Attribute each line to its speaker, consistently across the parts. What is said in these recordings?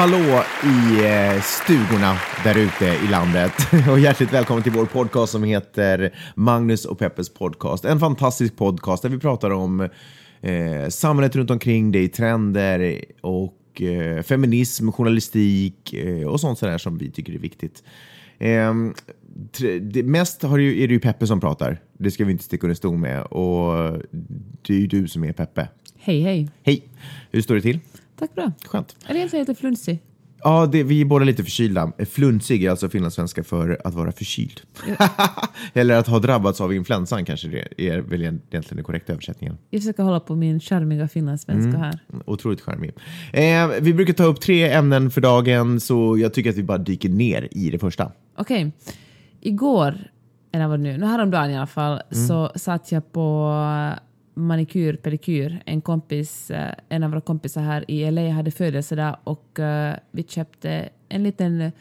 Speaker 1: Hallå i eh, stugorna där ute i landet och hjärtligt välkommen till vår podcast som heter Magnus och Peppes podcast. En fantastisk podcast där vi pratar om eh, samhället runt omkring dig, trender och eh, feminism, journalistik eh, och sånt sådär som vi tycker är viktigt. Eh, det mest har ju, är det ju Peppe som pratar, det ska vi inte sticka under stol med och det är ju du som är Peppe.
Speaker 2: Hej, hej.
Speaker 1: Hej! Hur står det till?
Speaker 2: Tack bra.
Speaker 1: Skönt.
Speaker 2: Är det egentligen lite flunsig?
Speaker 1: Ja, det, vi är båda lite förkylda. Flunsig är alltså finlandssvenska för att vara förkyld. Eller att ha drabbats av influensan kanske det är väl egentligen den korrekta översättningen.
Speaker 2: Jag försöker hålla på min charmiga finlandssvenska här.
Speaker 1: Otroligt charmig. Eh, vi brukar ta upp tre ämnen för dagen, så jag tycker att vi bara dyker ner i det första.
Speaker 2: Okej. Igår, eller vad det nu, nu häromdagen i alla fall, så satt jag på manikyr, pedikyr. En kompis, eh, en av våra kompisar här i LA hade födelsedag och eh, vi köpte en liten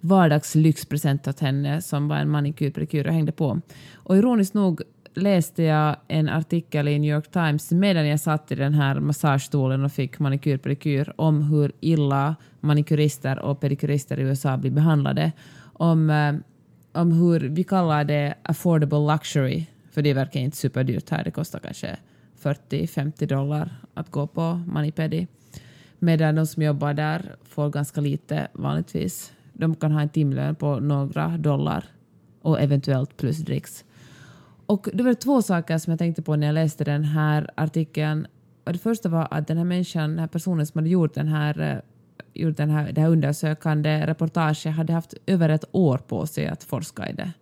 Speaker 2: vardagslyxpresent åt henne som var en manikyr, pedikyr och hängde på. Och ironiskt nog läste jag en artikel i New York Times medan jag satt i den här massagestolen och fick manikyr, pedikyr om hur illa manikyrister och pedikyrister i USA blir behandlade. Om, eh, om hur vi kallar det affordable luxury, för det verkar inte superdyrt här. Det kostar kanske 40-50 dollar att gå på manipedi. Medan de som jobbar där får ganska lite vanligtvis. De kan ha en timlön på några dollar och eventuellt plus dricks. Och det var två saker som jag tänkte på när jag läste den här artikeln. Och det första var att den här människan, den här personen som hade gjort den här eh, gjort den här, det här undersökande reportaget hade haft över ett år på sig att forska i det.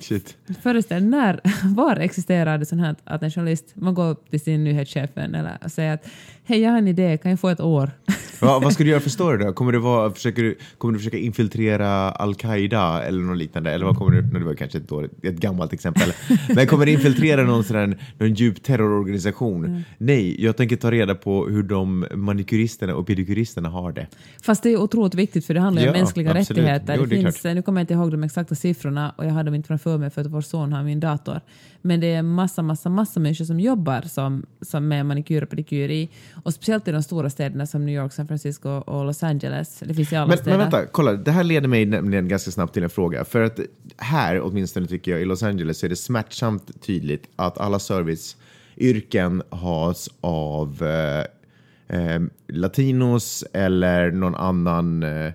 Speaker 1: Shit.
Speaker 2: Föreställ när, var existerar det sånt här att en journalist, man går till sin nyhetschefen eller säger att hej jag har en idé, kan jag få ett år?
Speaker 1: Va, vad ska du göra för story då? Kommer du, vara, försöker du, kommer du försöka infiltrera Al-Qaida eller något liknande? Eller vad kommer du, no, det var kanske ett, dåligt, ett gammalt exempel. Men kommer du infiltrera någon, sån någon djup terrororganisation? Nej, jag tänker ta reda på hur de manikyristerna och pedikyristerna har det.
Speaker 2: Fast det är otroligt viktigt för det handlar ju om
Speaker 1: Ja,
Speaker 2: mänskliga
Speaker 1: absolut.
Speaker 2: rättigheter.
Speaker 1: Jo,
Speaker 2: det finns, nu kommer jag inte ihåg de exakta siffrorna och jag har dem inte framför mig för att vår son har min dator. Men det är massa, massa, massa människor som jobbar som, som med manikyr och pedikyr i och speciellt i de stora städerna som New York, San Francisco och Los Angeles. Det finns i alla
Speaker 1: Men,
Speaker 2: städer.
Speaker 1: men vänta, kolla. Det här leder mig nämligen ganska snabbt till en fråga. För att här, åtminstone tycker jag, i Los Angeles så är det smärtsamt tydligt att alla serviceyrken has av eh, eh, latinos eller någon annan eh,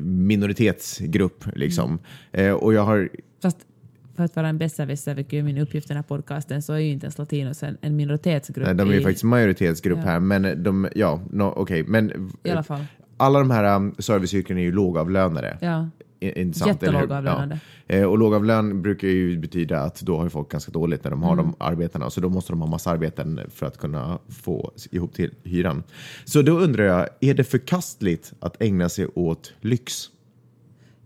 Speaker 1: minoritetsgrupp. Liksom. Eh, och jag har
Speaker 2: Fast för att vara en besserwisser, vilket är min uppgift i den här podcasten, så är ju inte ens latinos en, en minoritetsgrupp.
Speaker 1: Nej, de är ju
Speaker 2: i,
Speaker 1: faktiskt majoritetsgrupp
Speaker 2: Ja.
Speaker 1: här, men de, ja, no, okej, men
Speaker 2: I alla fall.
Speaker 1: alla de här um, serviceyrken är ju lågavlönade.
Speaker 2: Ja.
Speaker 1: Intressant?
Speaker 2: Jättelågavlönade.
Speaker 1: Ja. Eh, Och lågavlön brukar ju betyda att då har folk ganska dåligt när de har de arbetena, så då måste de ha massa arbeten för att kunna få ihop till hyran. Så då undrar jag, är det förkastligt att ägna sig åt lyx?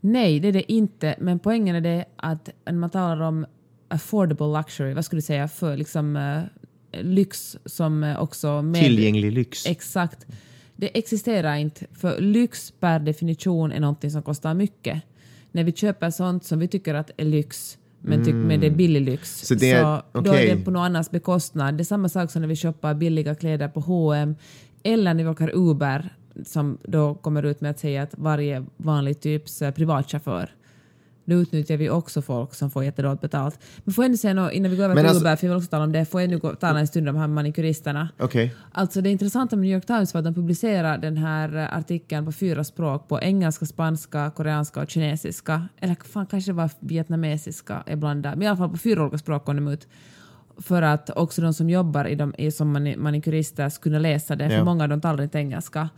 Speaker 2: Nej, det är det inte. Men poängen är det att när man talar om affordable luxury, vad skulle du säga för liksom eh, lyx som eh, också med...
Speaker 1: Tillgänglig lyx?
Speaker 2: Exakt. Det existerar inte, för lyx per definition är någonting som kostar mycket. När vi köper sånt som vi tycker att är lyx, men, tyck, men det är billig lyx,
Speaker 1: Så det är-
Speaker 2: då
Speaker 1: okej.
Speaker 2: är det på någon annans bekostnad. Det är samma sak som när vi köper billiga kläder på H&M eller när vi åker Uber som då kommer ut med att säga att varje vanlig typs eh, privatchaufför då utnyttjar vi också folk som får jättedåligt betalt. Men får jag nu säga något innan vi går över
Speaker 1: Men
Speaker 2: till
Speaker 1: alltså-
Speaker 2: Uber, för jag vill också tala om det, får jag nu gå, tala en stund om de här manikyristerna?
Speaker 1: Okej.
Speaker 2: Alltså det intressanta med New York Times var att de publicerade den här eh, artikeln på fyra språk, på engelska, spanska, koreanska och kinesiska. Eller fan, kanske det var vietnamesiska ibland där. Men i alla fall på fyra olika språk kom de ut. För att också de som jobbar i de, som mani- manikyrister ska kunna läsa det,
Speaker 1: Ja.
Speaker 2: för många av dem talar inte engelska.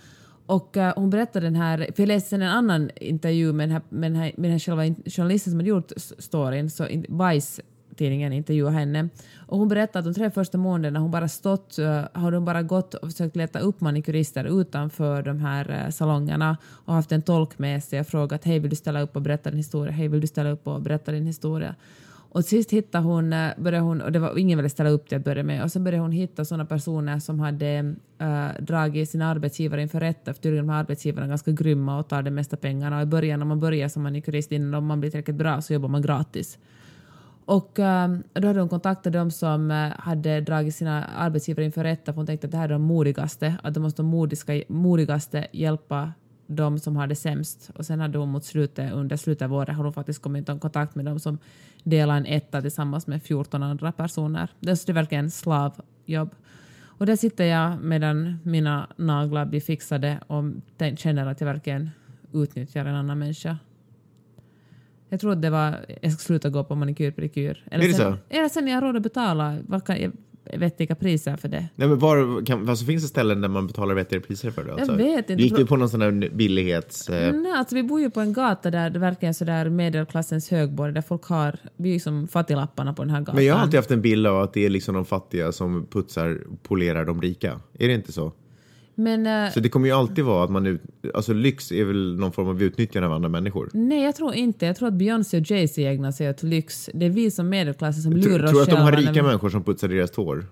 Speaker 2: Och uh, hon berättade den här, för jag läste sen en annan intervju med den här, med den här, med den här själva journalisten som hade gjort storyn, så in, Vice tidningen intervjuade henne. Och hon berättade att de tre första månaderna hon bara stått, uh, har hon bara gått och försökt leta upp manikurister utanför de här uh, salongerna och haft en tolk med sig och frågat hej vill du ställa upp och berätta din historia, hej vill du ställa upp och berätta din historia. Och sist hittade hon, eh, började hon, och det var ingen ville ställa upp till att börja med, och så började hon hitta sådana personer som hade äh, dragit sina arbetsgivare inför rätta, för tydligen de här arbetsgivarna är ganska grymma och tar de mesta pengarna. Och i början när man börjar som manikurist, innan man blir tillräckligt bra, så jobbar man gratis. Och äh, då hade hon kontaktat de som äh, hade dragit sina arbetsgivare inför rätta för hon tänkte att det här är de modigaste, att de måste de modiska, modigaste hjälpa de som har det sämst. Och sen hade hon mot slutet, under slutet av året har hon faktiskt kommit i kontakt med de som delar en etta tillsammans med 14 andra personer. Det är verkligen slavjobb. Och där sitter jag medan mina naglar blir fixade och känner att jag verkligen utnyttjar en annan människa. Jag tror att det var, jag ska sluta gå på manikyr pedikyr.
Speaker 1: Eller
Speaker 2: sen,
Speaker 1: så?
Speaker 2: Eller sen jag har råd att betala. Jag, vettiga priser för det.
Speaker 1: Nej, men var, kan, alltså, finns det ställen där man betalar vettigare priser för det? Alltså?
Speaker 2: Jag vet inte.
Speaker 1: Du gick du på någon sån där billighets... Eh...
Speaker 2: Nej, alltså vi bor ju på en gata där det verkar sådär medelklassens högborg där folk har, vi är ju som fattiglapparna på den här gatan.
Speaker 1: Men jag har alltid haft en bild av att det är liksom de fattiga som putsar, polerar de rika. Är det inte så?
Speaker 2: Men, eh,
Speaker 1: Så det kommer ju alltid vara att man ut, alltså lyx är väl någon form av utnyttjande av andra människor?
Speaker 2: nej, jag tror inte. Jag tror att Beyoncé och Jay-Z ägnar sig åt lyx. Det är vi som medelklassen som
Speaker 1: Tror,
Speaker 2: lurar
Speaker 1: tror du
Speaker 2: oss
Speaker 1: att de har rika människor som putsar deras tår?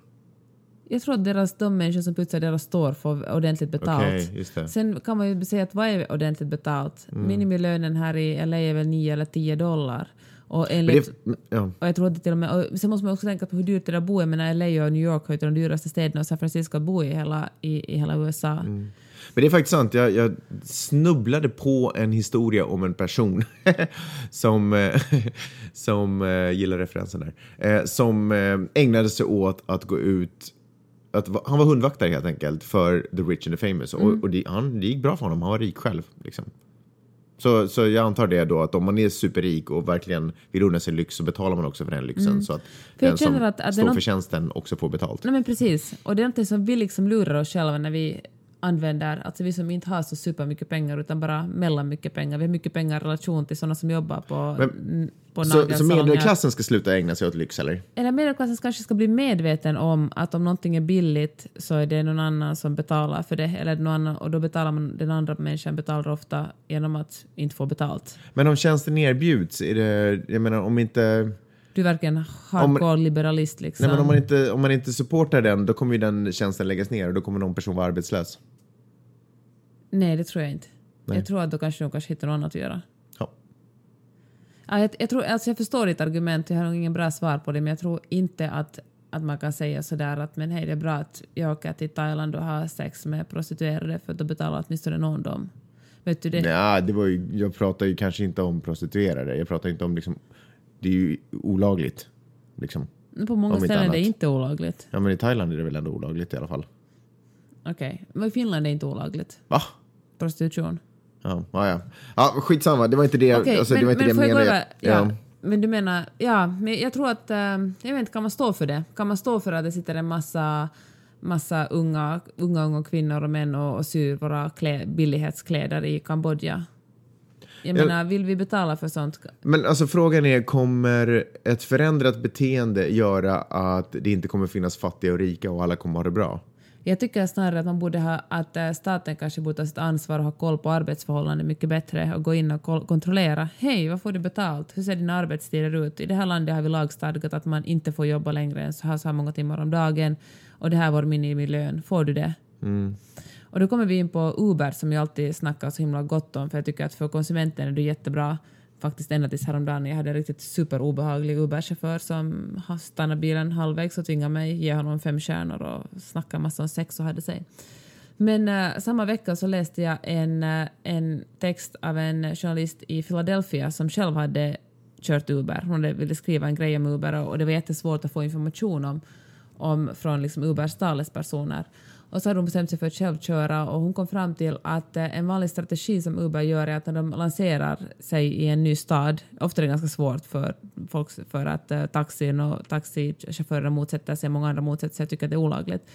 Speaker 2: Jag tror att deras, de människor som putsar deras står får ordentligt betalt.
Speaker 1: Mm.
Speaker 2: Sen kan man ju säga att vad är ordentligt betalt? Minimilönen här i LA är väl 9 eller 10 dollar. Och, enligt,
Speaker 1: det, ja.
Speaker 2: och jag tror det till och med, och sen måste man också tänka på hur dyrt det är att bo. Jag menar LA och New York har ju de dyraste städerna och San Francisco att bo i hela, i, i hela USA.
Speaker 1: Mm. Men det är faktiskt sant. Jag, jag snubblade på en historia om en person som, eh, som eh, gillar referensen där. Eh, som ägnade sig åt att gå ut att, han var hundvaktare helt enkelt för the rich and the famous. Och, och det, han, det gick bra för honom, han var rik själv. Liksom. Så, så jag antar det då att om man är superrik och verkligen vill unna sig lyx så betalar man också för den lyxen. Så att
Speaker 2: För
Speaker 1: den som
Speaker 2: att- att
Speaker 1: står
Speaker 2: något-
Speaker 1: för tjänsten också får betalt.
Speaker 2: Nej men precis. Och det är någonting som vi liksom lurar oss själva när vi använder, alltså vi som inte har så supermycket pengar utan bara mellan mycket pengar. Vi har mycket pengar i relation till sådana som jobbar på,
Speaker 1: Men-
Speaker 2: på
Speaker 1: Så, så medelklassen ska sluta ägna sig åt lyx eller?
Speaker 2: Eller medelklassen kanske ska bli medveten om att om någonting är billigt så är det någon annan som betalar för det. Eller någon annan, och då betalar man, den andra människan betalar ofta genom att inte få betalt.
Speaker 1: Men om tjänsten erbjuds, är det, jag menar om inte,
Speaker 2: Du är verkligen hardcore liberalist liksom.
Speaker 1: nej men om man inte, om man inte supportar den, då kommer ju den tjänsten läggas ner och då kommer någon person vara arbetslös.
Speaker 2: Nej, det tror jag inte.
Speaker 1: Nej.
Speaker 2: Jag tror att då kanske de kanske hittar något annat att göra.
Speaker 1: Ja.
Speaker 2: Ja, jag, jag, tror, alltså jag förstår ditt argument, jag har nog ingen bra svar på det, men jag tror inte att, att man kan säga sådär att men hej, det är bra att jag åker till Thailand och har sex med prostituerade för att då betalar åtminstone någon dem. Vet du det?
Speaker 1: Ja, det var ju, jag pratar ju kanske inte om prostituerade, jag pratar inte om liksom, det är ju olagligt. Liksom.
Speaker 2: På många ställen är det
Speaker 1: annat.
Speaker 2: inte olagligt.
Speaker 1: Ja men i Thailand är det väl ändå olagligt i alla fall.
Speaker 2: Okej, men i Finland är det inte olagligt.
Speaker 1: Va?
Speaker 2: Prostitution.
Speaker 1: Ja, ja, ja. ja skitsamma, det var inte det,
Speaker 2: Okej,
Speaker 1: alltså, det, var inte det jag menade.
Speaker 2: över? Ja. Men du menar, ja, men jag tror att, eh, jag vet inte, kan man stå för det? Kan man stå för att det sitter en massa, massa unga, unga, unga kvinnor och män och, och syr våra klä, billighetskläder i Kambodja? Jag
Speaker 1: Ja.
Speaker 2: menar, vill vi betala för sånt?
Speaker 1: Men alltså frågan är, kommer ett förändrat beteende göra att det inte kommer finnas fattiga och rika och alla kommer ha det bra?
Speaker 2: Jag tycker snarare att man borde ha, att eh, staten kanske borde ta sitt ansvar och ha koll på arbetsförhållanden mycket bättre och gå in och kontrollera. Hej, vad får du betalt? Hur ser dina arbetstider ut? I det här landet har vi lagstadgat att man inte får jobba längre än så här, så här många timmar om dagen och det här är vår minimilön. Får du det? Och då kommer vi in på Uber som jag alltid snackar så himla gott om för jag tycker att för konsumenten är det jättebra. Faktiskt ända tills häromdagen jag hade en riktigt superobehaglig Uber-chaufför som stannade bilen halvvägs och tvingade mig ge honom fem stjärnor och snacka massa om sex och hade sig. Men eh, samma vecka så läste jag en, eh, en text av en journalist i Philadelphia som själv hade kört Uber. Hon ville skriva en grej om Uber och, och det var jättesvårt att få information om, om från liksom Ubers talespersoner. Och så hade hon bestämt sig för att själv köra och hon kom fram till att eh, en vanlig strategi som Uber gör är att när de lanserar sig i en ny stad, ofta är det ganska svårt för folk för att eh, taxin och taxichaufförerna motsätter sig, många andra motsätter sig och tycker att det är olagligt.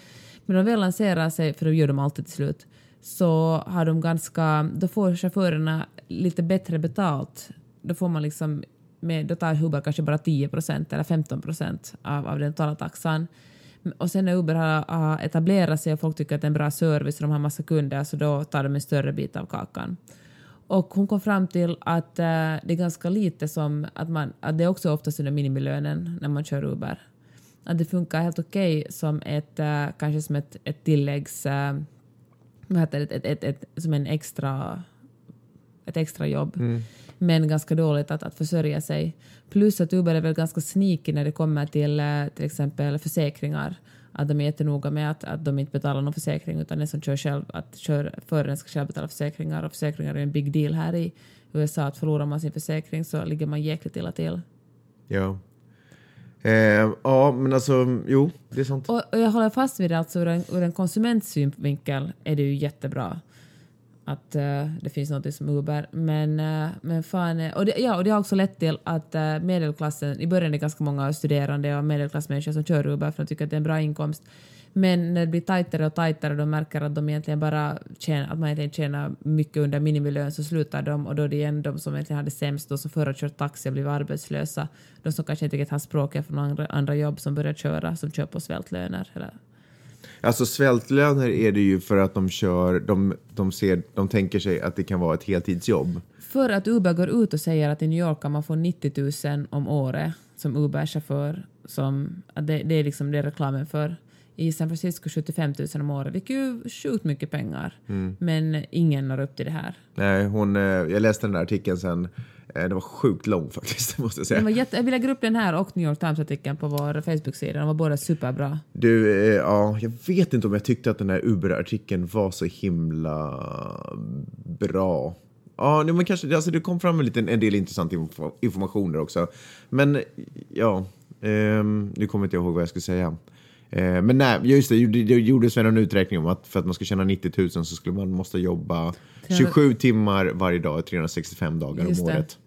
Speaker 2: Men när de väl lanserar sig, för det gör de alltid till slut, så har de ganska, då får chaufförerna lite bättre betalt. Då får man liksom, med, då tar Uber kanske bara 10 procent eller 15 av, av den totala taxan. Och sen när Uber har, har etablerat sig och folk tycker att det är en bra service och de har massa kunder så då tar de en större bit av kakan. Och hon kom fram till att eh, det är ganska lite som att man, att det är också oftast under minimilönen när man kör Uber. Att det funkar helt okej som ett, eh, kanske som ett, ett tilläggs, eh, vad heter det, ett, ett, ett, som en extra, ett extra jobb. Mm. Men ganska dåligt att, att försörja sig. Plus att Uber är väl ganska sneaky när det kommer till eh, till exempel försäkringar. att de är jättenoga med att, att de inte betalar någon försäkring utan den som kör själv, att föraren ska själv betala försäkringar och försäkringar är en big deal här i USA att förlorar man sin försäkring så ligger man jäkligt illa till.
Speaker 1: Ja. Eh, ja, men alltså, jo, det är sant.
Speaker 2: Och, och jag håller fast vid det, alltså ur en, ur en konsumentsynvinkel är det ju jättebra att uh, det finns något som Uber. Men, uh, men fan, eh, och det, ja, och det har också lett till att medelklassen, i början är det ganska många studerande och medelklassmänniskor som kör Uber för att de tycker att det är en bra inkomst. Men när det blir tajtare och tajtare och de märker att de egentligen bara tjänar, att man egentligen tjänar mycket under minimilön så slutar de och då är det igen de som egentligen har det sämst de som förra kört taxi och blivit arbetslösa. De som kanske inte riktigt har språket från andra, andra jobb som börjar köra, som kör på svältlöner. Eller.
Speaker 1: Alltså svältlöner är det ju för att de kör, de, de, ser, de tänker sig att det kan vara ett heltidsjobb.
Speaker 2: För att Uber går ut och säger att i New York kan man få 90 000 om året som Uber-chaufför. Som, det, det är liksom det reklamen för i San Francisco 75 000 om året, vilket är ju sjukt mycket pengar. Mm. Men ingen når upp till det här.
Speaker 1: Nej, hon, eh, jag läste den där artikeln sen. Eh, den var sjukt lång faktiskt, måste jag säga.
Speaker 2: Den var jätte, vill lägga upp den här och New York Times-artikeln på vår Facebook-sida. De var båda superbra.
Speaker 1: Du, eh, ja, jag vet inte om jag tyckte att den här Uber-artikeln var så himla bra. Ja, men kanske, alltså det kom fram en, liten, en del intressant information där också. Men ja, eh, nu kommer inte jag ihåg vad jag skulle säga. Eh, men nej, just det, det gjordes väl en uträkning om att för att man ska tjäna 90 000 så skulle man måste jobba 27 timmar varje dag, 365 dagar om året.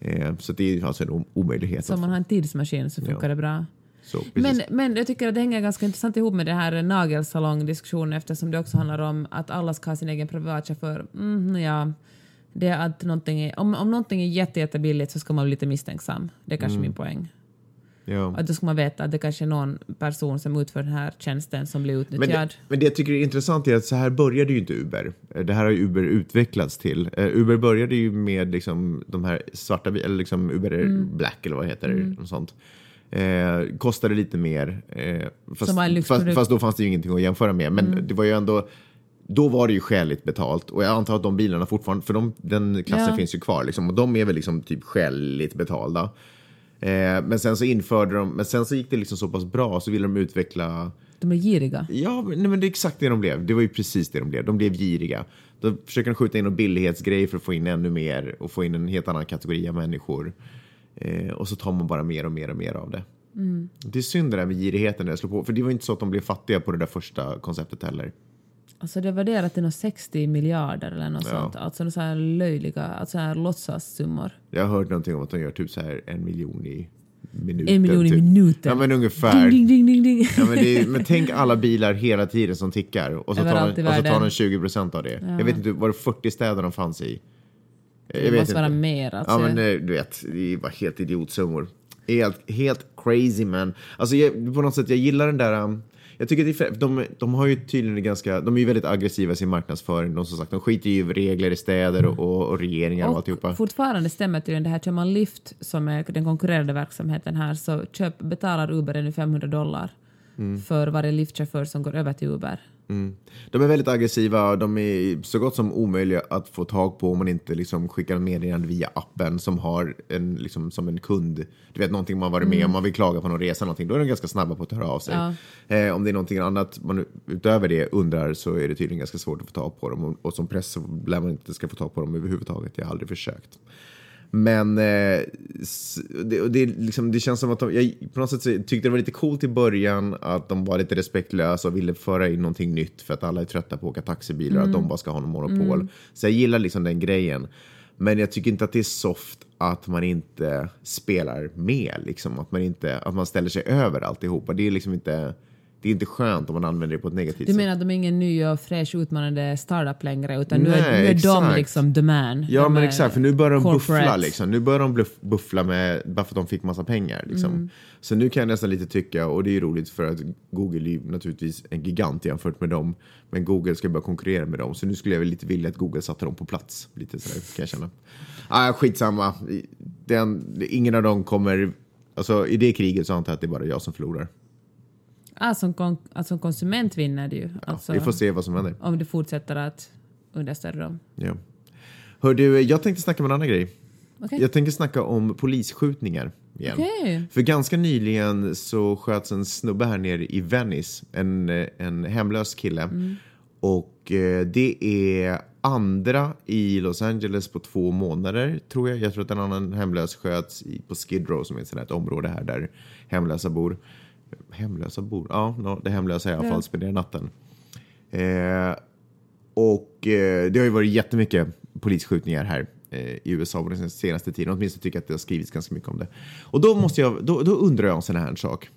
Speaker 1: Eh, så det är alltså en omöjlighet.
Speaker 2: Så om man har en tidsmaskin så funkar ja. det bra. Så, men, men jag tycker att det hänger ganska intressant ihop med den här nagelsalongdiskussionen eftersom det också handlar om att alla ska ha sin egen privatchaufför. Mm, ja, det att någonting är, om, om någonting är jätte, jättebilligt så ska man vara lite misstänksam. Det är kanske mm. min poäng. Ja. Att då ska man veta att det kanske är någon person som utför den här tjänsten som blir utnyttjad.
Speaker 1: Men det, men det jag tycker är intressant är att så här började ju inte Uber. Det här har ju Uber utvecklats till. Uh, Uber började ju med liksom de här svarta, eller liksom Uber mm. Black eller vad heter det, mm. sånt. Eh, kostade lite mer. Eh, fast, fast, fast, då fanns det ju ingenting att jämföra med. Men mm. det var ju ändå då var det ju skäligt betalt och jag antar att de bilarna fortfarande, för de, den klassen ja. finns ju kvar liksom, och de är väl liksom typ skäligt betalda. Eh, men sen så införde de, men sen så gick det liksom så pass bra så ville de utveckla
Speaker 2: de är giriga.
Speaker 1: Ja, nej, men det är exakt det de blev. Det var ju precis det de blev. De blev giriga. Då försöker de skjuta in en billighetsgrej för att få in ännu mer och få in en helt annan kategori av människor. Eh, och så tar man bara mer och mer och mer av det. Mm. Det är synd det där med girigheten när jag slår på. För det var inte så att de blev fattiga på det där första konceptet heller.
Speaker 2: Alltså det värderat till 60 miljarder eller något ja. sånt. Alltså så här löjliga, alltså här låtsassummor.
Speaker 1: Jag har hört någonting om att de gör typ så här en miljon i minuten.
Speaker 2: En miljon typ. i minuten?
Speaker 1: Ja men ungefär.
Speaker 2: Ding, ding, ding, ding.
Speaker 1: Ja, men, är, men tänk alla bilar hela tiden som tickar och så, tar de, och så tar de 20 procent av det. Ja. Jag vet inte, var det 40 städer de fanns i?
Speaker 2: Jag det måste inte. vara mer alltså.
Speaker 1: Ja men du vet, det var helt idiotsummor. Helt, helt crazy man. Alltså jag, på något sätt, jag gillar den där um, jag tycker det är, de, de har ju tydligen ganska, de är ju väldigt aggressiva i sin marknadsföring. De, som sagt, de skiter ju i regler i städer och, och, regeringar och, och alltihopa.
Speaker 2: Fortfarande stämmer tydligen det här, kör man Lyft som är den konkurrerande verksamheten här så köp, betalar Uber ännu 500 dollar mm. för varje Lyft-chaufför som går över till Uber.
Speaker 1: Mm. De är väldigt aggressiva, de är så gott som omöjliga att få tag på om man inte liksom skickar meddelande via appen som har en, liksom, som en kund. Du vet någonting man varit med om, mm. man vill klaga på någon resa någonting, då är de ganska snabba på att höra av sig. Ja. Eh, om det är någonting annat man utöver det undrar så är det tydligen ganska svårt att få tag på dem och, och som press så lär man inte ska få tag på dem överhuvudtaget. Jag har aldrig försökt. Men eh, det, det, liksom, det, känns som att de, jag på något sätt tyckte det var lite coolt i början att de var lite respektlösa och ville föra in någonting nytt för att alla är trötta på att åka taxibilar mm. att de bara ska ha någon monopol. Mm. Så jag gillar liksom den grejen. Men jag tycker inte att det är soft att man inte spelar med, liksom. att, man inte, att man ställer sig över alltihopa. Det är liksom inte det är inte skönt om man använder det på ett negativt sätt.
Speaker 2: Du menar att de är ingen ny och fräsch utmanande startup längre utan Nej, nu är, nu är de liksom the man?
Speaker 1: Ja men exakt, för nu börjar de corporate. buffla liksom. Nu börjar de buffla med, bara för att de fick massa pengar liksom. Mm. Så nu kan jag nästan lite tycka, och det är roligt för att Google är naturligtvis en gigant jämfört med dem. Men Google ska börja konkurrera med dem. Så nu skulle jag väl lite vilja att Google satte dem på plats. Lite sådär kan jag känna. Ah, skitsamma. Den, ingen av dem kommer, alltså i det kriget så antar jag att det är bara jag som förlorar.
Speaker 2: Ah, som, kon alltså, konsument vinner du ju. Alltså,
Speaker 1: vi får se vad som händer.
Speaker 2: Om du fortsätter att understödja dem.
Speaker 1: Ja. Hör du, jag tänkte snacka med en annan grej.
Speaker 2: Okej.
Speaker 1: Jag tänker snacka om polisskjutningar igen.
Speaker 2: Okej.
Speaker 1: För ganska nyligen så sköts en snubbe här nere i Venice, en, en hemlös kille.
Speaker 2: Mm.
Speaker 1: Och eh, det är andra i Los Angeles på två månader, tror jag. Jag tror att en annan hemlös sköts i, på Skid Row, som är ett ett område här där hemlösa bor. Hemlösa bor? Ja, no, det hemlösa i alla fall spenderar natten. Eh, och eh, det har ju varit jättemycket polisskjutningar här eh, i USA på den senaste tiden. Åtminstone tycker jag att det har skrivits ganska mycket om det. Och då, måste jag, då, då undrar jag en sån här sak.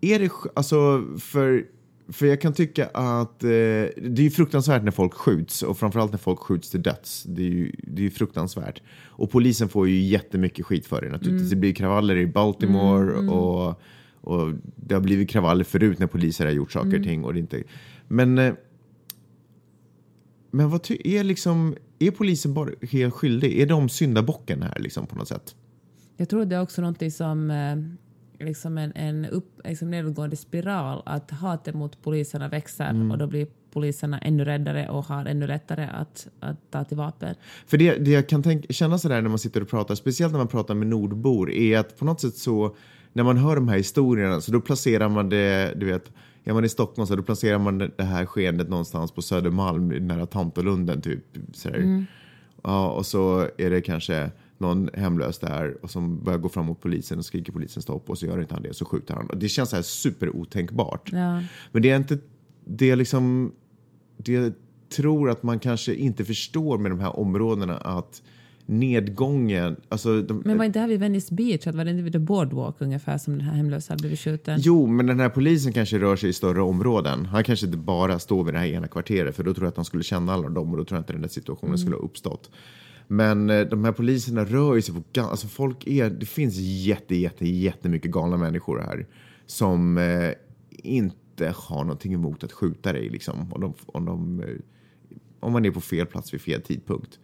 Speaker 1: Är det, alltså, för, för jag kan tycka att eh, det är ju fruktansvärt när folk skjuts och framförallt när folk skjuts till döds. Det är ju, det är fruktansvärt. Och polisen får ju jättemycket skit för det naturligtvis. Det blir kravaller i Baltimore och, och det har blivit kravaller förut när poliser har gjort saker och ting. Och det inte, men eh, men vad är liksom, är polisen bara helt skyldig? Är de syndabocken här liksom på något sätt?
Speaker 2: Jag tror det är också någonting som eh, liksom en, en upp, liksom nedåtgående spiral, att hatet mot poliserna växer
Speaker 1: Mm.
Speaker 2: och då blir poliserna ännu räddare och har ännu lättare att, att ta till vapen.
Speaker 1: För det, det jag kan tänka, känna sådär när man sitter och pratar, speciellt när man pratar med nordbor, är att på något sätt så, när man hör de här historierna, så då placerar man det, du vet, är man i Stockholm så då placerar man det här skeendet någonstans på Södermalm nära Tantolunden typ. Sådär. Ja, och så är det kanske någon hemlös där och som börjar gå fram mot polisen och skriker polisen stopp och så gör inte han det så skjuter han. Det känns så här superotänkbart.
Speaker 2: Ja.
Speaker 1: Men det är inte det är liksom det jag tror att man kanske inte förstår med de här områdena att nedgången, alltså de,
Speaker 2: Men var inte det här vid Venice Beach, att var det inte vid The Boardwalk ungefär som den här hemlösa hade blivit skjuten?
Speaker 1: Jo, men den här polisen kanske rör sig i större områden. Han kanske inte bara står vid det här ena kvarteret för då tror jag att han skulle känna alla dem och då tror jag inte den där situationen skulle ha uppstått. Men eh, de här poliserna rör sig på... Alltså folk är... Det finns jätte, jätte, jättemycket galna människor här som eh, inte har någonting emot att skjuta dig liksom. Om, de, om, de, eh, om man är på fel plats vid fel tidpunkt.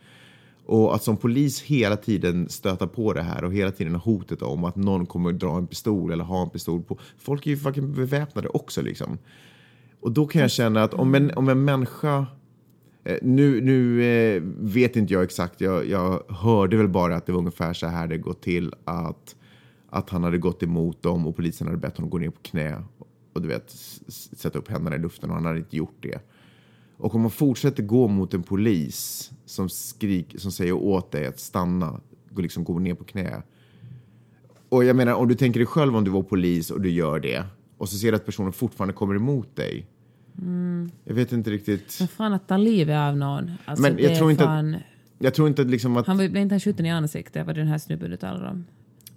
Speaker 1: Och att som polis hela tiden stöta på det här och hela tiden ha hotet om att någon kommer att dra en pistol eller ha en pistol på. Folk är ju fucking beväpnade också liksom. Och då kan jag känna att om en, om en människa eh, Nu, nu eh, vet inte jag exakt, jag, jag hörde väl bara att det var ungefär så här det gått till att, att han hade gått emot dem och polisen hade bett honom gå ner på knä och du vet, sätta upp händerna i luften och han hade inte gjort det. Och om man fortsätter gå mot en polis som, skrik, som säger åt dig att stanna, gå, liksom gå ner på knä. Och jag menar, om du tänker dig själv om du var polis och du gör det och så ser du att personen fortfarande kommer emot dig. Jag vet inte riktigt.
Speaker 2: Men fan att ta livet av någon. Alltså,
Speaker 1: Men jag tror
Speaker 2: är
Speaker 1: inte att-
Speaker 2: fan...
Speaker 1: Jag tror inte att liksom att...
Speaker 2: Han blev inte skjuten i ansiktet? Var det den här snubben du talade om?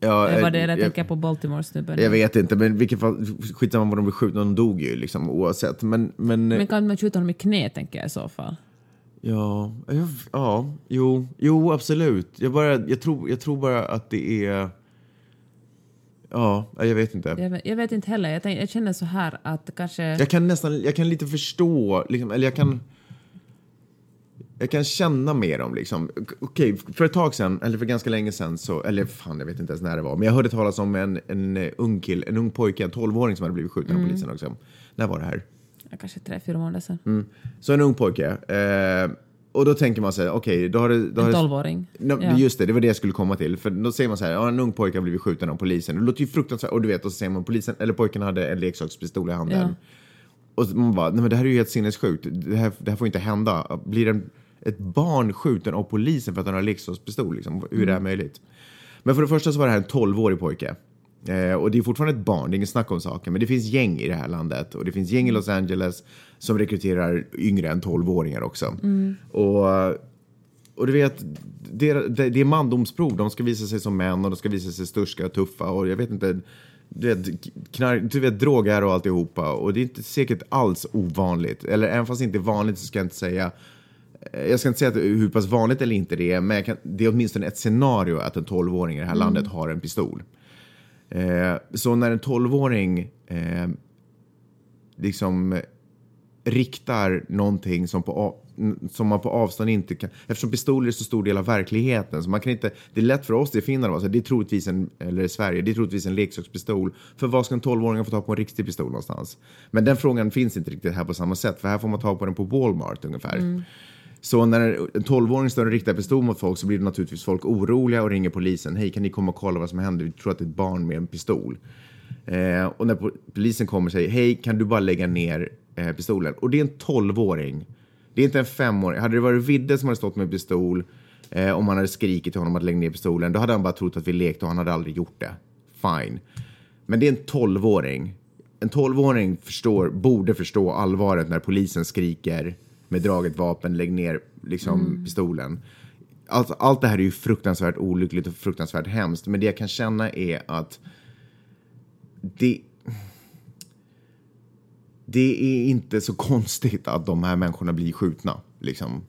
Speaker 1: Ja,
Speaker 2: Eller var det
Speaker 1: eh,
Speaker 2: jag
Speaker 1: jag,
Speaker 2: tänker på Baltimore-snubben?
Speaker 1: jag vet inte, men vilket fall, skitsamma vad de blev skjutna, de dog ju liksom oavsett. Men, men,
Speaker 2: Men kan man skjuta honom i knä tänker jag i så fall?
Speaker 1: ja, jag, ja, jo, jo, absolut. Jag, bara, jag, tror, jag tror bara att det är... Ja, jag vet inte.
Speaker 2: Jag vet, jag vet inte heller. Jag, tänk, jag känner så här att kanske...
Speaker 1: Jag kan nästan, jag kan lite förstå, liksom, eller jag kan... Jag kan känna med dem liksom. Okej, för ett tag sedan, eller för ganska länge sedan, så, eller fan jag vet inte ens när det var, men jag hörde talas om en, en eh, ung kill, en ung pojke, en 12-åring som hade blivit skjuten av polisen också. När var det här?
Speaker 2: Kanske tre, fyra månader sedan.
Speaker 1: Mm. Så en ung pojke. Eh, och då tänker man sig, okej, då har det... Då har
Speaker 2: En tolvåring.
Speaker 1: No,
Speaker 2: Ja.
Speaker 1: Just det, det var det jag skulle komma till. För då säger man så här, ja, en ung pojke har blivit skjuten av polisen. Det låter ju fruktansvärt. Och du vet, och så säger man polisen, eller pojken hade en leksakspistol i handen.
Speaker 2: Ja.
Speaker 1: Och man bara, nej men det här är ju helt sinnessjukt. Det här, det här får inte hända. Blir en, ett barn skjuten av polisen för att han har leksakspistol? Liksom, hur är det här möjligt? Men för det första så var det här en 12-årig pojke. Eh, och det är fortfarande ett barn, det är ingen snack om saken. Men det finns gäng i det här landet. Och det finns gäng i Los Angeles som rekryterar yngre än 12-åringar också. Och och du vet, det, det, det är mandomsprov. De ska visa sig som män och de ska visa sig störska och tuffa och jag vet inte, du vet, knark, du vet droger och alltihopa. Och det är inte säkert alls ovanligt. Eller även fast det inte är vanligt så ska jag inte säga jag ska inte säga att hur pass vanligt eller inte det är, men kan, det är åtminstone ett scenario att en 12-åring i det här landet har en pistol. Eh, så när en 12-åring eh, liksom riktar någonting som, på, som man på avstånd inte kan... Eftersom pistoler är så stor del av verkligheten så man kan inte... Det är lätt för oss i Finland, alltså, det är troligtvis en, eller i Sverige, det är troligtvis en leksakspistol. För vad ska en 12-åring få ta på en riktig pistol någonstans? Men den frågan finns inte riktigt här på samma sätt, för här får man ta på den på Walmart ungefär. Så när en 12-åring står och riktar pistol mot folk så blir det naturligtvis folk oroliga och ringer polisen. Hej, kan ni komma och kolla vad som händer? Vi tror att det är ett barn med en pistol. Eh, och när polisen kommer och säger hej, kan du bara lägga ner eh, pistolen? Och det är en 12-åring. Det är inte en femåring. Hade det varit Vidde som hade stått med pistol eh, om man hade skrikit till honom att lägga ner pistolen, då hade han bara trott att vi lekte och han hade aldrig gjort det. Fine. Men det är en 12-åring. En 12-åring förstår, borde förstå allvaret när polisen skriker med draget vapen, lägg ner liksom, pistolen. Allt, allt det här är ju fruktansvärt olyckligt och fruktansvärt hemskt, men det jag kan känna är att det, det är inte så konstigt att de här människorna blir skjutna. Liksom.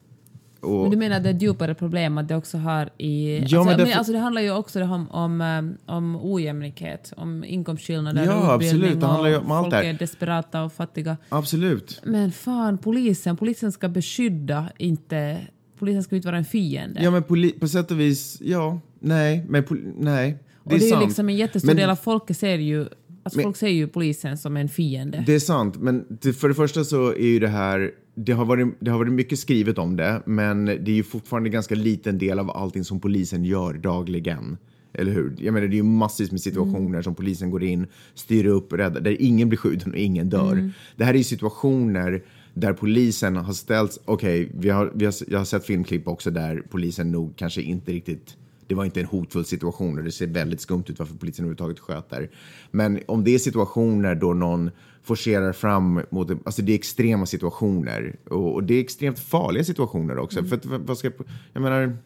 Speaker 1: Och,
Speaker 2: Men du menar att det är ett djupare problem att det också har i...
Speaker 1: Ja,
Speaker 2: alltså,
Speaker 1: men därför-
Speaker 2: alltså det handlar ju också om, om, eh, om ojämlikhet, om inkomstskillnader
Speaker 1: Ja,
Speaker 2: och
Speaker 1: absolut. Det handlar ju om allt
Speaker 2: folk
Speaker 1: det
Speaker 2: är desperata och fattiga.
Speaker 1: Absolut.
Speaker 2: Men fan, polisen, polisen ska beskydda, inte... Polisen ska ju inte vara en fiende.
Speaker 1: Ja, men poli- på sätt och vis, ja, nej, men nej.
Speaker 2: och det är
Speaker 1: sant.
Speaker 2: liksom en jättestor
Speaker 1: Men-
Speaker 2: del av folket ser ju... Alltså
Speaker 1: Men-
Speaker 2: folk ser ju polisen som en fiende.
Speaker 1: Det är sant, men det, för det första så är ju det här, det har, varit, det har varit mycket skrivet om det, men det är ju fortfarande en ganska liten del av allting som polisen gör dagligen. Eller hur? Jag menar, det är ju massvis med situationer som polisen går in, styr upp, räddar, där ingen blir skjuten och ingen dör. Det här är ju situationer där polisen har ställts, okej, vi har, vi har, jag har sett filmklipp också där polisen nog kanske inte riktigt det var inte en hotfull situation och det ser väldigt skumt ut varför polisen överhuvudtaget sköt där. Men om det är situationer då någon forcerar fram mot... Alltså det är extrema situationer och, och det är extremt farliga situationer också. För att, vad- ska, jag- jag menar,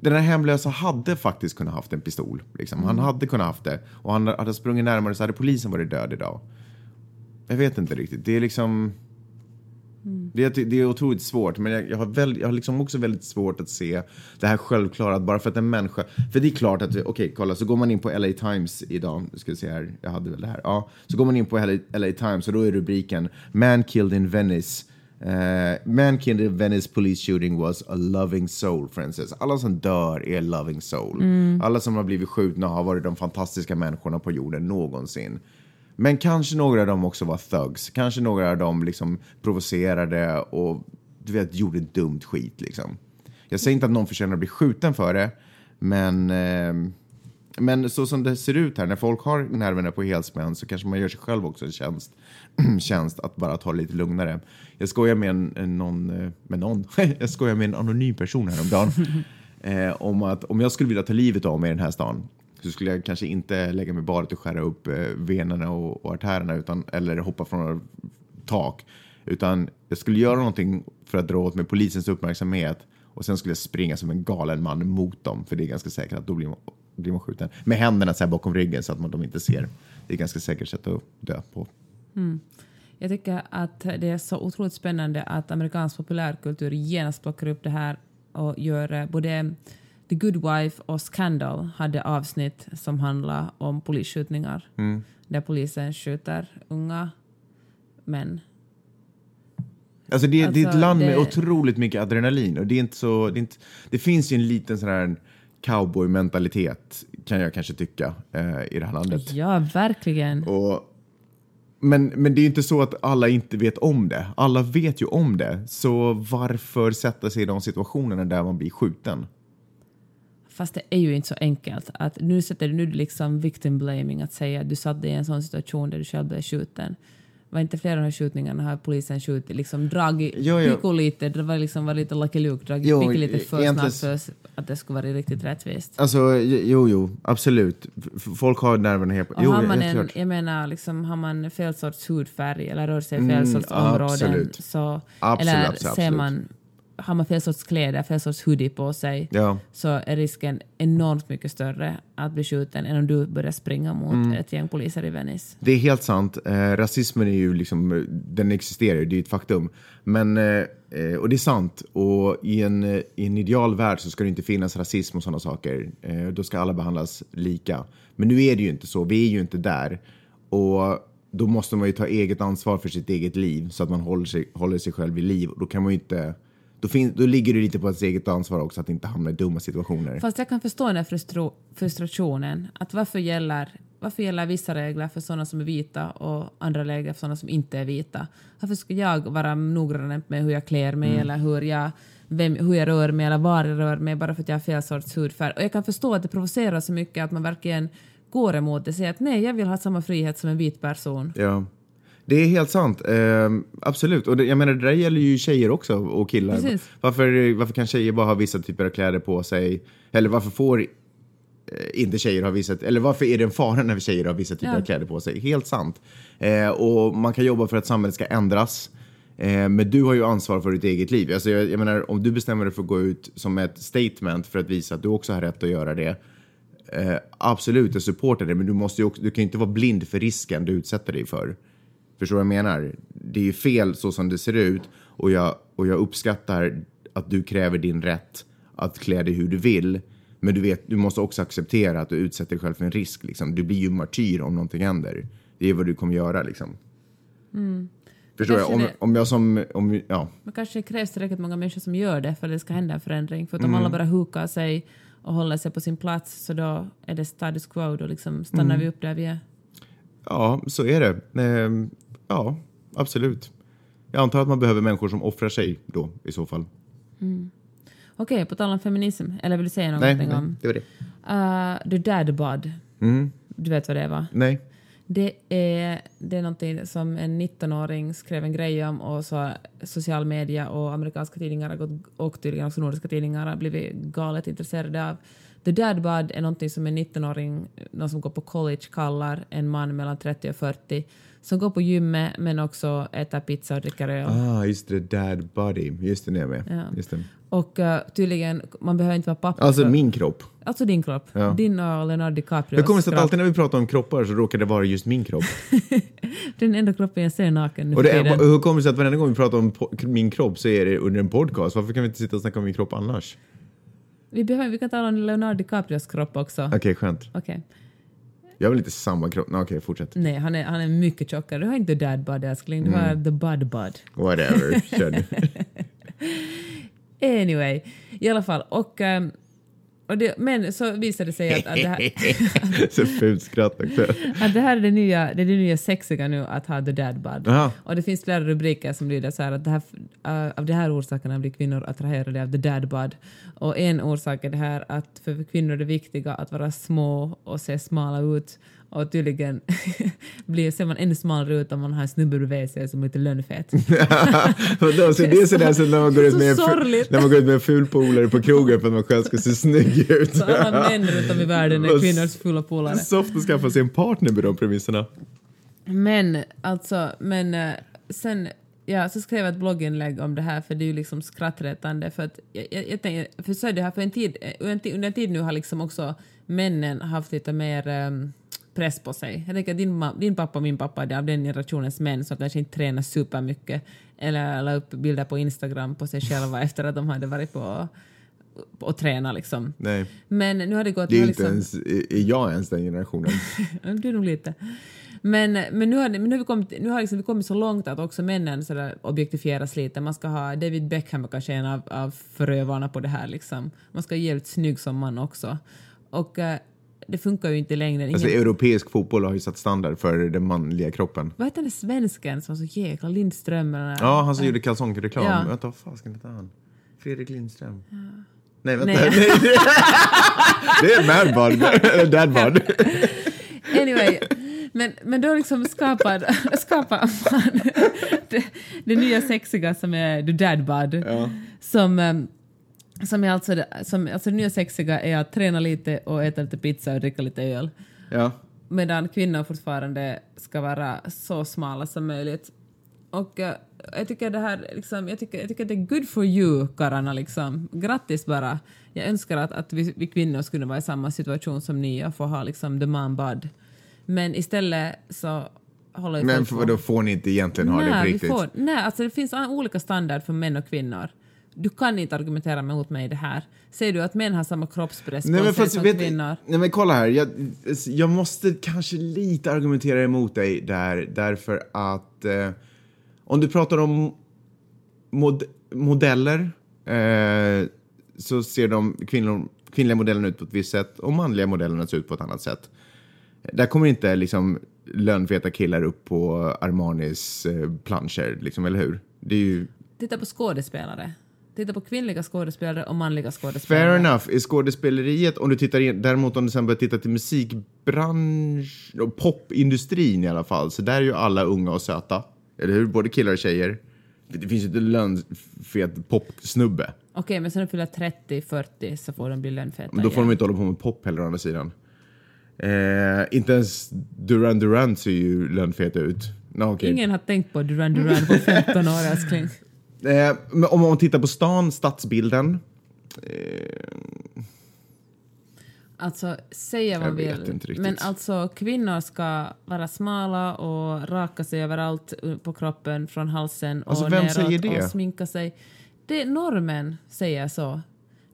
Speaker 1: den här hemlösa hade faktiskt kunnat haft en pistol. Liksom. Han hade kunnat haft det och han hade sprungit närmare så hade polisen varit död idag. Jag vet inte riktigt. Det är liksom... Det, är, det är otroligt svårt, men jag, jag har, väl, jag har liksom också väldigt svårt att se det här självklara att bara för att en människa... För det är klart att, okej, kolla, så går man in på LA Times idag, ska vi se här, jag hade väl det här, ja, så går man in på LA, LA Times och då är rubriken “Man killed in Venice” Eh, man killed in Venice police shooting was a loving soul, Frances. Alla som dör är loving soul. Alla som har blivit skjutna har varit de fantastiska människorna på jorden någonsin. Men kanske några av dem också var thugs. Kanske några av dem liksom provocerade och du vet, gjorde dumt skit. Liksom. Jag säger inte att någon förtjänar att bli skjuten för det, men, eh, men så som det ser ut här, när folk har nerverna på helspänn så kanske man gör sig själv också en tjänst, tjänst att bara ta det lite lugnare. Jag skojar med en, en någon, eh, med någon, jag skojar med en anonym person häromdagen eh, om att om jag skulle vilja ta livet av mig i den här stan så skulle jag kanske inte lägga mig i badet och skära upp eh, venerna och, och artärerna utan, eller hoppa från tak. Utan jag skulle göra någonting för att dra åt mig polisens uppmärksamhet och sen skulle jag springa som en galen man mot dem för det är ganska säkert att då blir man, blir man skjuten. Med händerna så här bakom ryggen så att man, de inte ser. Det är ett ganska säkert sätt att dö på. Mm.
Speaker 2: Jag tycker att det är så otroligt spännande att amerikansk populärkultur genast plockar upp det här och gör eh, både The Good Wife och Scandal hade avsnitt som handlar om polisskjutningar där polisen skjuter unga män.
Speaker 1: Alltså det, det är ett
Speaker 2: Alltså,
Speaker 1: land med
Speaker 2: det-
Speaker 1: otroligt mycket adrenalin och det är inte så... Det, inte, det finns ju en liten sån här cowboy-mentalitet kan jag kanske tycka eh, i det här landet.
Speaker 2: Ja, verkligen.
Speaker 1: Och, men, men det är inte så att alla inte vet om det. Alla vet ju om det. Så varför sätta sig i de situationerna där man blir skjuten?
Speaker 2: Fast det är ju inte så enkelt. Att nu sätter du nu liksom victim blaming att säga att du satt dig i en sån situation där du själv blev skjuten. Var inte flera av de här skjutningarna har polisen skjutit, liksom dragit
Speaker 1: Jo, jo.
Speaker 2: pico lite, det var liksom var lite Lucky Luke, dragit
Speaker 1: Jo,
Speaker 2: pico lite för
Speaker 1: egentligen-
Speaker 2: snabbt för att det skulle vara riktigt rättvist.
Speaker 1: Alltså, jo, jo, absolut. Folk har nerverna helt...
Speaker 2: Och
Speaker 1: Jo,
Speaker 2: har man en, jag menar, liksom, har man fel sorts hudfärg eller rör sig i fel
Speaker 1: Mm,
Speaker 2: sorts områden så,
Speaker 1: Absolut,
Speaker 2: eller
Speaker 1: absolut,
Speaker 2: ser man, har man fel sorts kläder, fel sorts hoodie på sig
Speaker 1: Ja.
Speaker 2: så är risken enormt mycket större att bli skjuten än om du börjar springa mot
Speaker 1: Mm.
Speaker 2: ett gäng poliser i Venice.
Speaker 1: Det är helt sant. Eh, rasismen är ju liksom, den existerar det är ju ett faktum. Men, eh, och det är sant. Och i en, i en ideal värld så ska det inte finnas rasism och sådana saker. Eh, då ska alla behandlas lika. Men nu är det ju inte så, vi är ju inte där. Och då måste man ju ta eget ansvar för sitt eget liv så att man håller sig, håller sig själv vid liv. Då kan man ju inte... Då, fin, då ligger det lite på ens eget ansvar också att inte hamna i dumma situationer.
Speaker 2: Fast jag kan förstå den här frustro- frustrationen. Att varför gäller varför gäller vissa regler för sådana som är vita och andra regler för sådana som inte är vita? Varför ska jag vara noggrannare med hur jag klär mig
Speaker 1: Mm.
Speaker 2: eller hur jag, vem, hur jag rör mig eller var jag rör mig bara för att jag har fel sorts hudfärg? Och jag kan förstå att det provocerar så mycket att man verkligen går emot det. Säger att nej, jag vill ha samma frihet som en vit person.
Speaker 1: Ja. Det är helt sant. Ehm, absolut. Och det, jag menar, det där gäller ju tjejer också och killar.
Speaker 2: Precis.
Speaker 1: Varför, varför kan tjejer bara ha vissa typer av kläder på sig? Eller varför får eh, inte tjejer ha vissa... Eller varför är det en fara när tjejer har vissa typer
Speaker 2: Ja.
Speaker 1: av kläder på sig? Helt sant. Eh, och man kan jobba för att samhället ska ändras. Eh, men du har ju ansvar för ditt eget liv. Alltså jag, jag menar, om du bestämmer dig för att gå ut som ett statement för att visa att du också har rätt att göra det. Eh, absolut, jag supportar det, men du, måste också, du kan ju inte vara blind för risken du utsätter dig för. Förstår du vad jag menar? Det är ju fel så som det ser ut och jag, och jag uppskattar att du kräver din rätt att klä dig hur du vill. Men du, vet, du måste också acceptera att du utsätter dig själv för en risk. Liksom. Du blir ju martyr om någonting händer. Det är vad du kommer göra. Liksom. Förstår jag? Om,
Speaker 2: det-
Speaker 1: om jag som... Om, ja.
Speaker 2: Men kanske krävs tillräckligt många människor som gör det för att det ska hända en förändring. För att
Speaker 1: Mm.
Speaker 2: om alla bara hukar sig och håller sig på sin plats så då är det status quo. Då liksom stannar
Speaker 1: Mm.
Speaker 2: vi upp där vi är.
Speaker 1: Ja, så är det. Ehm, ja, absolut. Jag antar att man behöver människor som offrar sig då i så fall.
Speaker 2: Okej, på tal om feminism. Eller vill du säga
Speaker 1: Nej,
Speaker 2: någonting
Speaker 1: nej
Speaker 2: om
Speaker 1: det var det.
Speaker 2: uh, the dad bod?
Speaker 1: Mm,
Speaker 2: Du vet vad det är va?
Speaker 1: nej.
Speaker 2: Det är, det är någonting som en 19-åring skrev en grej om och så social media och amerikanska tidningar har gått, och tydligen också nordiska tidningar har blivit galet intresserade av. The dad bod är någonting som en 19-åring, någon som går på college, kallar en man mellan 30 och 40 som går på gymmet men också äter pizza och dricker öl.
Speaker 1: Ah, just det. Dad body. Just det, det är med.
Speaker 2: Ja.
Speaker 1: Just det.
Speaker 2: Och uh, tydligen, man behöver inte vara pappa.
Speaker 1: Alltså
Speaker 2: för-
Speaker 1: min kropp.
Speaker 2: alltså din kropp.
Speaker 1: Ja.
Speaker 2: Din och Leonardo DiCaprio.
Speaker 1: Det kommer sig att alltid när vi pratar om kroppar så råkar det vara just min kropp.
Speaker 2: Den enda kroppen jag ser naken nu
Speaker 1: Och det är, hur kommer det sig att varenda gång vi pratar om min kropp så är det under en podcast? Varför kan vi inte sitta och snacka om min kropp annars?
Speaker 2: Vi, behöver, vi kan tala om Leonardo DiCaprios kropp också.
Speaker 1: Okej, skönt.
Speaker 2: Okej.
Speaker 1: Jag väl inte samma kropp? Okej, fortsätt.
Speaker 2: Nej, han är, han är mycket tjockare. Du har inte dad bud älskling, du har the bud bud.
Speaker 1: Whatever, kör du.
Speaker 2: Anyway, i alla fall. Och, och det, men så visade det sig att, att, det här,
Speaker 1: Så fult skratt också.
Speaker 2: att det här är det nya, det är det nya sexiga nu att ha the dad bud.
Speaker 1: Aha.
Speaker 2: Och det finns flera rubriker som lyder så här att det här, uh, av de här orsakerna blir kvinnor attraherade av the dad bud. Och en orsak är det här att för kvinnor är det viktiga att vara små och se smala ut. Och tydligen blir, ser man ännu smalare ut om man har en snubbe bredvid sig som är lite lönnfet.
Speaker 1: Så det är sådär som när man går ut
Speaker 2: Så
Speaker 1: med när man går ut med en ful polare på krogen för att man själv ska se snygg ut.
Speaker 2: Så alla män runt om i världen är kvinnors fulla polare.
Speaker 1: Soft att skaffa sig en partner med de premisserna.
Speaker 2: Men alltså, men eh, sen, ja, så skrev jag ett blogginlägg om det här för det är ju liksom skrattretande för att jag, jag, jag tänker, för så är det här för en tid, eh, under en tid, nu har liksom också männen haft lite mer ehm, press på sig. Jag tänker att din, din pappa och min pappa är av den generationens män som kanske inte tränar supermycket eller la upp bilder på Instagram på sig själva efter att de hade varit på och träna liksom.
Speaker 1: Nej,
Speaker 2: Men nu har det gått...
Speaker 1: det är inte ens, är jag ens den generationen?
Speaker 2: det är nog lite. Men, men nu har, men nu har, vi, kommit, nu har liksom vi kommit så långt att också männen sådär objektifieras lite. Man ska ha David Beckham är kanske en av, av förövarna på det här. Liksom. Man ska vara jävligt snygg som man också. Och eh, det funkar ju inte längre. Ingen,
Speaker 1: Alltså, europeisk fotboll har ju satt standard för den manliga kroppen.
Speaker 2: vad heter den svensken som var så jäkla Lindström? Eller,
Speaker 1: Ja, han som gjorde kalsongreklam.
Speaker 2: Ja.
Speaker 1: Vänta, vad fasken hette han? Fredrik Lindström. Nej, vänta.
Speaker 2: Nej.
Speaker 1: Nej. det är. Eller Dadbud.
Speaker 2: Anyway, men, men då liksom skapar, skapar man det, det nya sexiga som är the dad bod.
Speaker 1: Ja.
Speaker 2: Som, em, som är alltså, det- som, alltså det nya sexiga är att träna lite och äta lite pizza och dricka lite öl.
Speaker 1: ja.
Speaker 2: Medan kvinnor fortfarande ska vara så smala som möjligt. Och eh, jag tycker det här, liksom, jag tycker, jag tycker att det är good for you, karlarna liksom. Grattis bara. Jag önskar att, att vi, vi kvinnor skulle vara i samma situation som ni och få ha liksom the man bod. Men istället så håller ju
Speaker 1: Men för, då får ni inte egentligen ha det
Speaker 2: Nej, vi
Speaker 1: riktigt.
Speaker 2: får, nej, alltså det finns olika standard för män och kvinnor. Du kan inte argumentera mot mig i det här. Säger du att män har samma kroppspress på
Speaker 1: Nej men,
Speaker 2: sig som
Speaker 1: vet,
Speaker 2: kvinnor?
Speaker 1: nej men kolla här, jag, jag måste kanske lite argumentera emot dig där därför att eh, om du pratar om mod, modeller eh, så ser de kvinnor, kvinnliga modellerna ut på ett visst sätt och manliga modellerna ser ut på ett annat sätt. Där kommer inte liksom lönfeta killar upp på Armanis eh, planscher, liksom, eller hur? Det är ju...
Speaker 2: Titta på skådespelare. Titta på kvinnliga skådespelare och manliga skådespelare.
Speaker 1: Fair enough. I skådespeleriet, om du tittar in, däremot om du sen börjar titta till musikbransch och popindustrin i alla fall, så där är ju alla unga och söta. Eller hur? Både killar och tjejer. Det finns ju inte lönfet popsnubbe.
Speaker 2: Okej, men sen de fyller 30-40 så får de bli lönfeta
Speaker 1: Men då får de
Speaker 2: igen.
Speaker 1: inte hålla på med pop heller å andra sidan. Eh, inte ens Duran Duran ser ju lönfet ut. No, okej.
Speaker 2: Ingen har tänkt på Duran Duran på 15 år, älskling.
Speaker 1: Eh, men om man tittar på stan, stadsbilden.
Speaker 2: Alltså, säga vad
Speaker 1: Jag
Speaker 2: man vill. Men alltså, kvinnor ska vara smala och raka sig överallt på kroppen från halsen och
Speaker 1: Alltså, vem
Speaker 2: neråt
Speaker 1: säger det?
Speaker 2: och sminka sig. Det är normen säger så.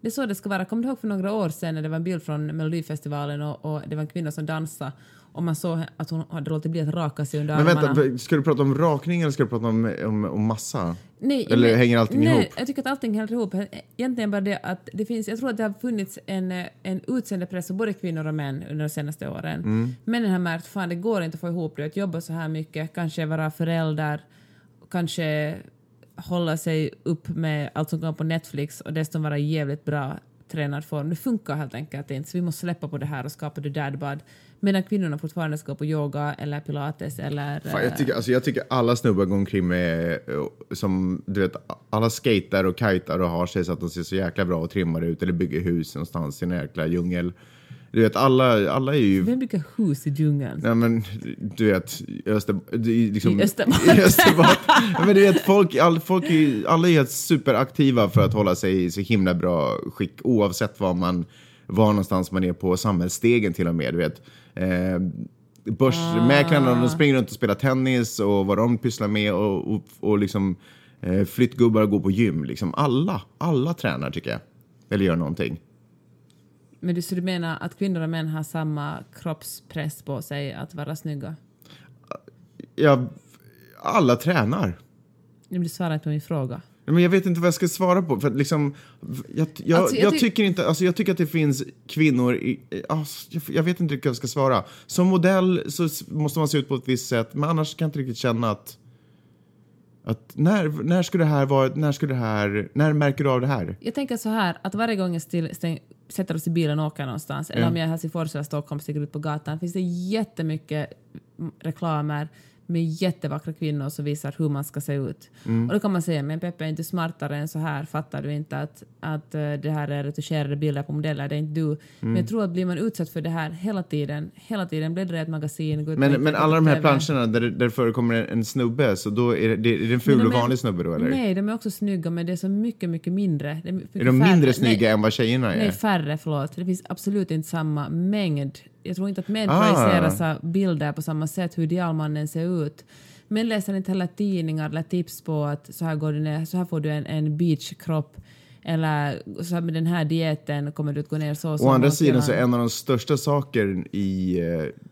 Speaker 2: Det är så det ska vara. Kommer du ihåg för några år sedan när det var en bild från Melodifestivalen och, och det var en kvinna som dansade och man såg att hon hade låtit bli att raka sig under
Speaker 1: Men
Speaker 2: armarna.
Speaker 1: vänta, ska du prata om rakning eller ska du prata om, om, om massa?
Speaker 2: Nej,
Speaker 1: Eller
Speaker 2: men-
Speaker 1: hänger allting
Speaker 2: nej,
Speaker 1: ihop?
Speaker 2: Jag tycker att allting hänger ihop. Egentligen bara det att det finns, jag tror att det har funnits en, eh, en utseendepress på både kvinnor och män under de senaste åren.
Speaker 1: Mm.
Speaker 2: Männen har märkt fan det går inte att få ihop det, att jobba så här mycket, kanske vara förälder, kanske hålla sig upp med allt som kommer på Netflix och dessutom vara jävligt bra tränad form. Det funkar helt enkelt inte, så vi måste släppa på det här och skapa the dad bod. Medan kvinnorna fortfarande ska på yoga eller pilates eller...
Speaker 1: Fan, jag, tycker, alltså, jag tycker alla snubbar går omkring med, eh, som, du vet, alla skater och kajtar och har sig så att de ser så jäkla bra och trimmade ut eller bygger hus någonstans i en jäkla djungel. Du vet, alla, alla är ju...
Speaker 2: Vem bygger hus i djungeln?
Speaker 1: Nej men du vet, Öster, liksom,
Speaker 2: I Österbotten.
Speaker 1: i Österbotten. men du vet, folk, all, folk är, alla är helt superaktiva för att hålla sig i så himla bra skick oavsett var man var någonstans man är på samhällsstegen till och med. Du vet. Eh, börsmäklarna de springer runt och spelar tennis och vad de pysslar med och, och, och liksom eh, flyttgubbar går på gym. Liksom alla, alla tränar tycker jag. Eller gör någonting.
Speaker 2: Men du, så du menar att kvinnor och män har samma kroppspress på sig att vara snygga?
Speaker 1: Ja, alla tränar.
Speaker 2: Du svarar inte på min fråga.
Speaker 1: Men jag vet inte vad jag ska svara på. För liksom, jag, jag,
Speaker 2: Alltså, jag
Speaker 1: jag,
Speaker 2: ty-
Speaker 1: tycker inte, alltså jag tycker att det finns kvinnor i... Alltså, jag, jag vet inte riktigt vad jag ska svara. Som modell så måste man se ut på ett visst sätt, men annars kan jag inte riktigt känna att... att när, när ska det här vara... När, ska det här, när märker du av det här?
Speaker 2: Jag tänker så här, att varje gång jag still, stäng, sätter oss i bilen och åker någonstans, eller
Speaker 1: Ja.
Speaker 2: om jag är i Helsingfors eller Stockholm stiger ut på gatan, finns det jättemycket mm, reklamer med jättevackra kvinnor som visar hur man ska se ut.
Speaker 1: Mm.
Speaker 2: Och då kan man säga, men Peppe är inte smartare än så här, fattar du inte att, att eh, det här är retuscherade bilder på modeller, det är inte du.
Speaker 1: Mm.
Speaker 2: Men jag tror att blir man utsatt för det här hela tiden, hela tiden bläddrar i ett magasin, går
Speaker 1: Men, men alla de här
Speaker 2: TV.
Speaker 1: planscherna där, det- där förekommer en, snubbe, så då är det, är det en ful
Speaker 2: Men
Speaker 1: och
Speaker 2: de är-
Speaker 1: vanlig snubbe då eller?
Speaker 2: Nej, de är också snygga, men det är så mycket, mycket mindre. Är, mycket
Speaker 1: är de mindre
Speaker 2: färre.
Speaker 1: snygga
Speaker 2: Nej,
Speaker 1: än vad tjejerna är?
Speaker 2: Nej, färre, förlåt. Det finns absolut inte samma mängd. Jag tror inte att män
Speaker 1: Ah.
Speaker 2: projiceras av bilder på samma sätt hur idealmannen ser ut. Män läser inte heller tidningar eller tips på att så här går du ner, så här får du en, en beachkropp eller så här med den här dieten kommer du att gå ner så och så.
Speaker 1: Å andra sidan så
Speaker 2: kilon.
Speaker 1: en av de största saker i...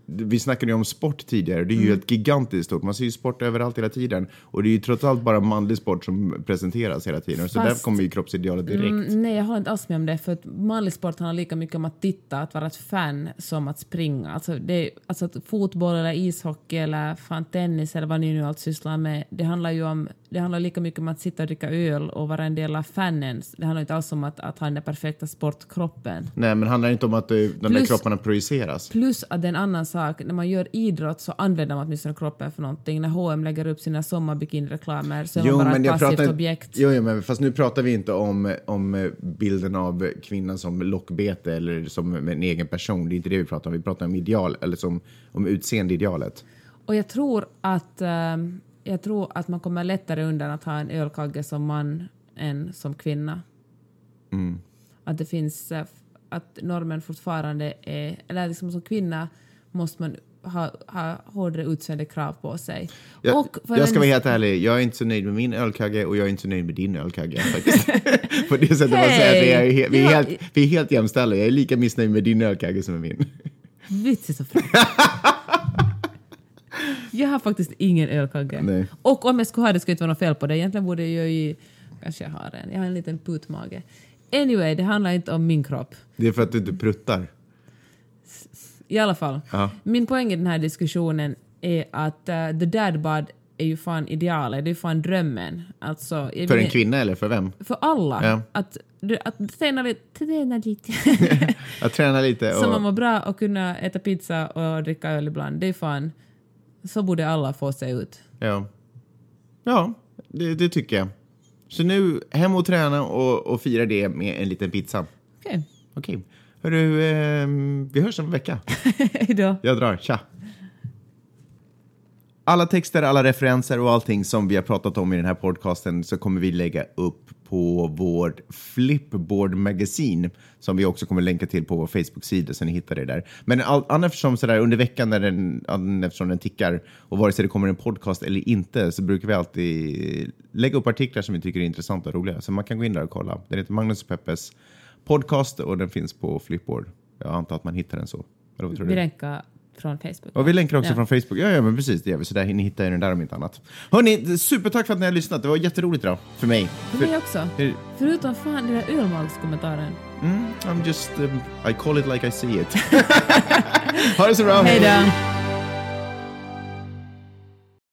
Speaker 1: Vi snackade ju om sport tidigare. Det är ju
Speaker 2: Mm.
Speaker 1: ett gigantiskt stort. Man ser ju sport överallt hela tiden. Och det är ju trots allt bara manlig sport som presenteras hela tiden. Så där
Speaker 2: Fast-
Speaker 1: kommer ju kroppsidealet direkt.
Speaker 2: Mm, nej, jag håller inte alls med om det. För att manlig sport handlar lika mycket om att titta, att vara ett fan, som att springa. Alltså, det, alltså fotboll eller ishockey eller fan tennis eller vad ni nu allt sysslar med. Det handlar ju om, det handlar lika mycket om att sitta och dricka öl och vara en del av fanen. Det handlar inte alls om att, att ha den där perfekta sportkroppen.
Speaker 1: Nej, men handlar inte om att eh, de där
Speaker 2: Plus-
Speaker 1: kropparna projiceras?
Speaker 2: Plus att det är en annan sak, när man gör idrott så använder man åtminstone kroppen för någonting. När H&M lägger upp sina sommarbikinireklamer så är man bara ett passivt objekt.
Speaker 1: Jo, jo, men fast nu pratar vi inte om, om bilden av kvinnan som lockbete eller som en egen person. Det är inte det vi pratar om. Vi pratar om ideal, eller som, om utseendeidealet.
Speaker 2: Och jag tror att ehm, jag tror att man kommer lättare undan att ha en ölkagge som man än som kvinna. Att det finns eh, att normen fortfarande är, eller liksom som kvinna måste man ha, ha hårdare utseendekrav på sig.
Speaker 1: Jag, jag ska vara helt ärlig, jag är inte så nöjd med min ölkagge och jag är inte så nöjd med din ölkagge. På det sättet man säger att vi är, he- vi, är helt, vi är helt jämställda. Jag är lika missnöjd med din ölkagge som med min.
Speaker 2: Vits så. Jag har faktiskt ingen ölkagge.
Speaker 1: Nej.
Speaker 2: Och om jag skulle ha det skulle inte vara något fel på det. Egentligen borde jag ju... Kanske jag har en. Jag har en liten putmage. Anyway, det handlar inte om min kropp.
Speaker 1: Det är för att du inte pruttar.
Speaker 2: I alla fall.
Speaker 1: Ja.
Speaker 2: Min poäng i den här diskussionen är att uh, the dad bod är ju fan idealet, det är ju fan drömmen. Alltså,
Speaker 1: För en kvinna eller för vem?
Speaker 2: För alla.
Speaker 1: Ja.
Speaker 2: Att, att träna lite. Träna lite.
Speaker 1: Att träna lite
Speaker 2: Så man
Speaker 1: och...
Speaker 2: mår bra och kunna äta pizza och dricka öl ibland. Det är fan... Så borde alla få se ut.
Speaker 1: Ja, ja det, det tycker jag. Så nu hem och träna och, och fira det med en liten pizza.
Speaker 2: Okej.
Speaker 1: Okej. Hörru, ehm, vi hörs om en vecka.
Speaker 2: Hejdå.
Speaker 1: Jag drar. Tja! Alla texter, alla referenser och allting som vi har pratat om i den här podcasten så kommer vi lägga upp på vårt Flipboard Magazine som vi också kommer länka till på vår Facebook-sida så ni hittar det där. Men all, eftersom sådär under veckan när den, eftersom den tickar och vare sig det kommer en podcast eller inte så brukar vi alltid lägga upp artiklar som vi tycker är intressanta och roliga. Så man kan gå in där och kolla. Den heter Magnus och Peppes podcast och den finns på Flipboard. Jag antar att man hittar den så. Eller vad tror
Speaker 2: Vi
Speaker 1: du?
Speaker 2: länkar från Facebook.
Speaker 1: Och vi länkar också
Speaker 2: Ja.
Speaker 1: från Facebook. Ja, ja, men precis. Det gör vi. Så där, ni hittar den där om inte annat. Hörni, supertack för att ni har lyssnat. Det var jätteroligt idag. För mig.
Speaker 2: För mig också.
Speaker 1: Hur-
Speaker 2: Förutom fan den där ölmagskommentaren.
Speaker 1: Mm, I'm just... Um, I call it like I see it. ha det så bra.
Speaker 2: Hej då.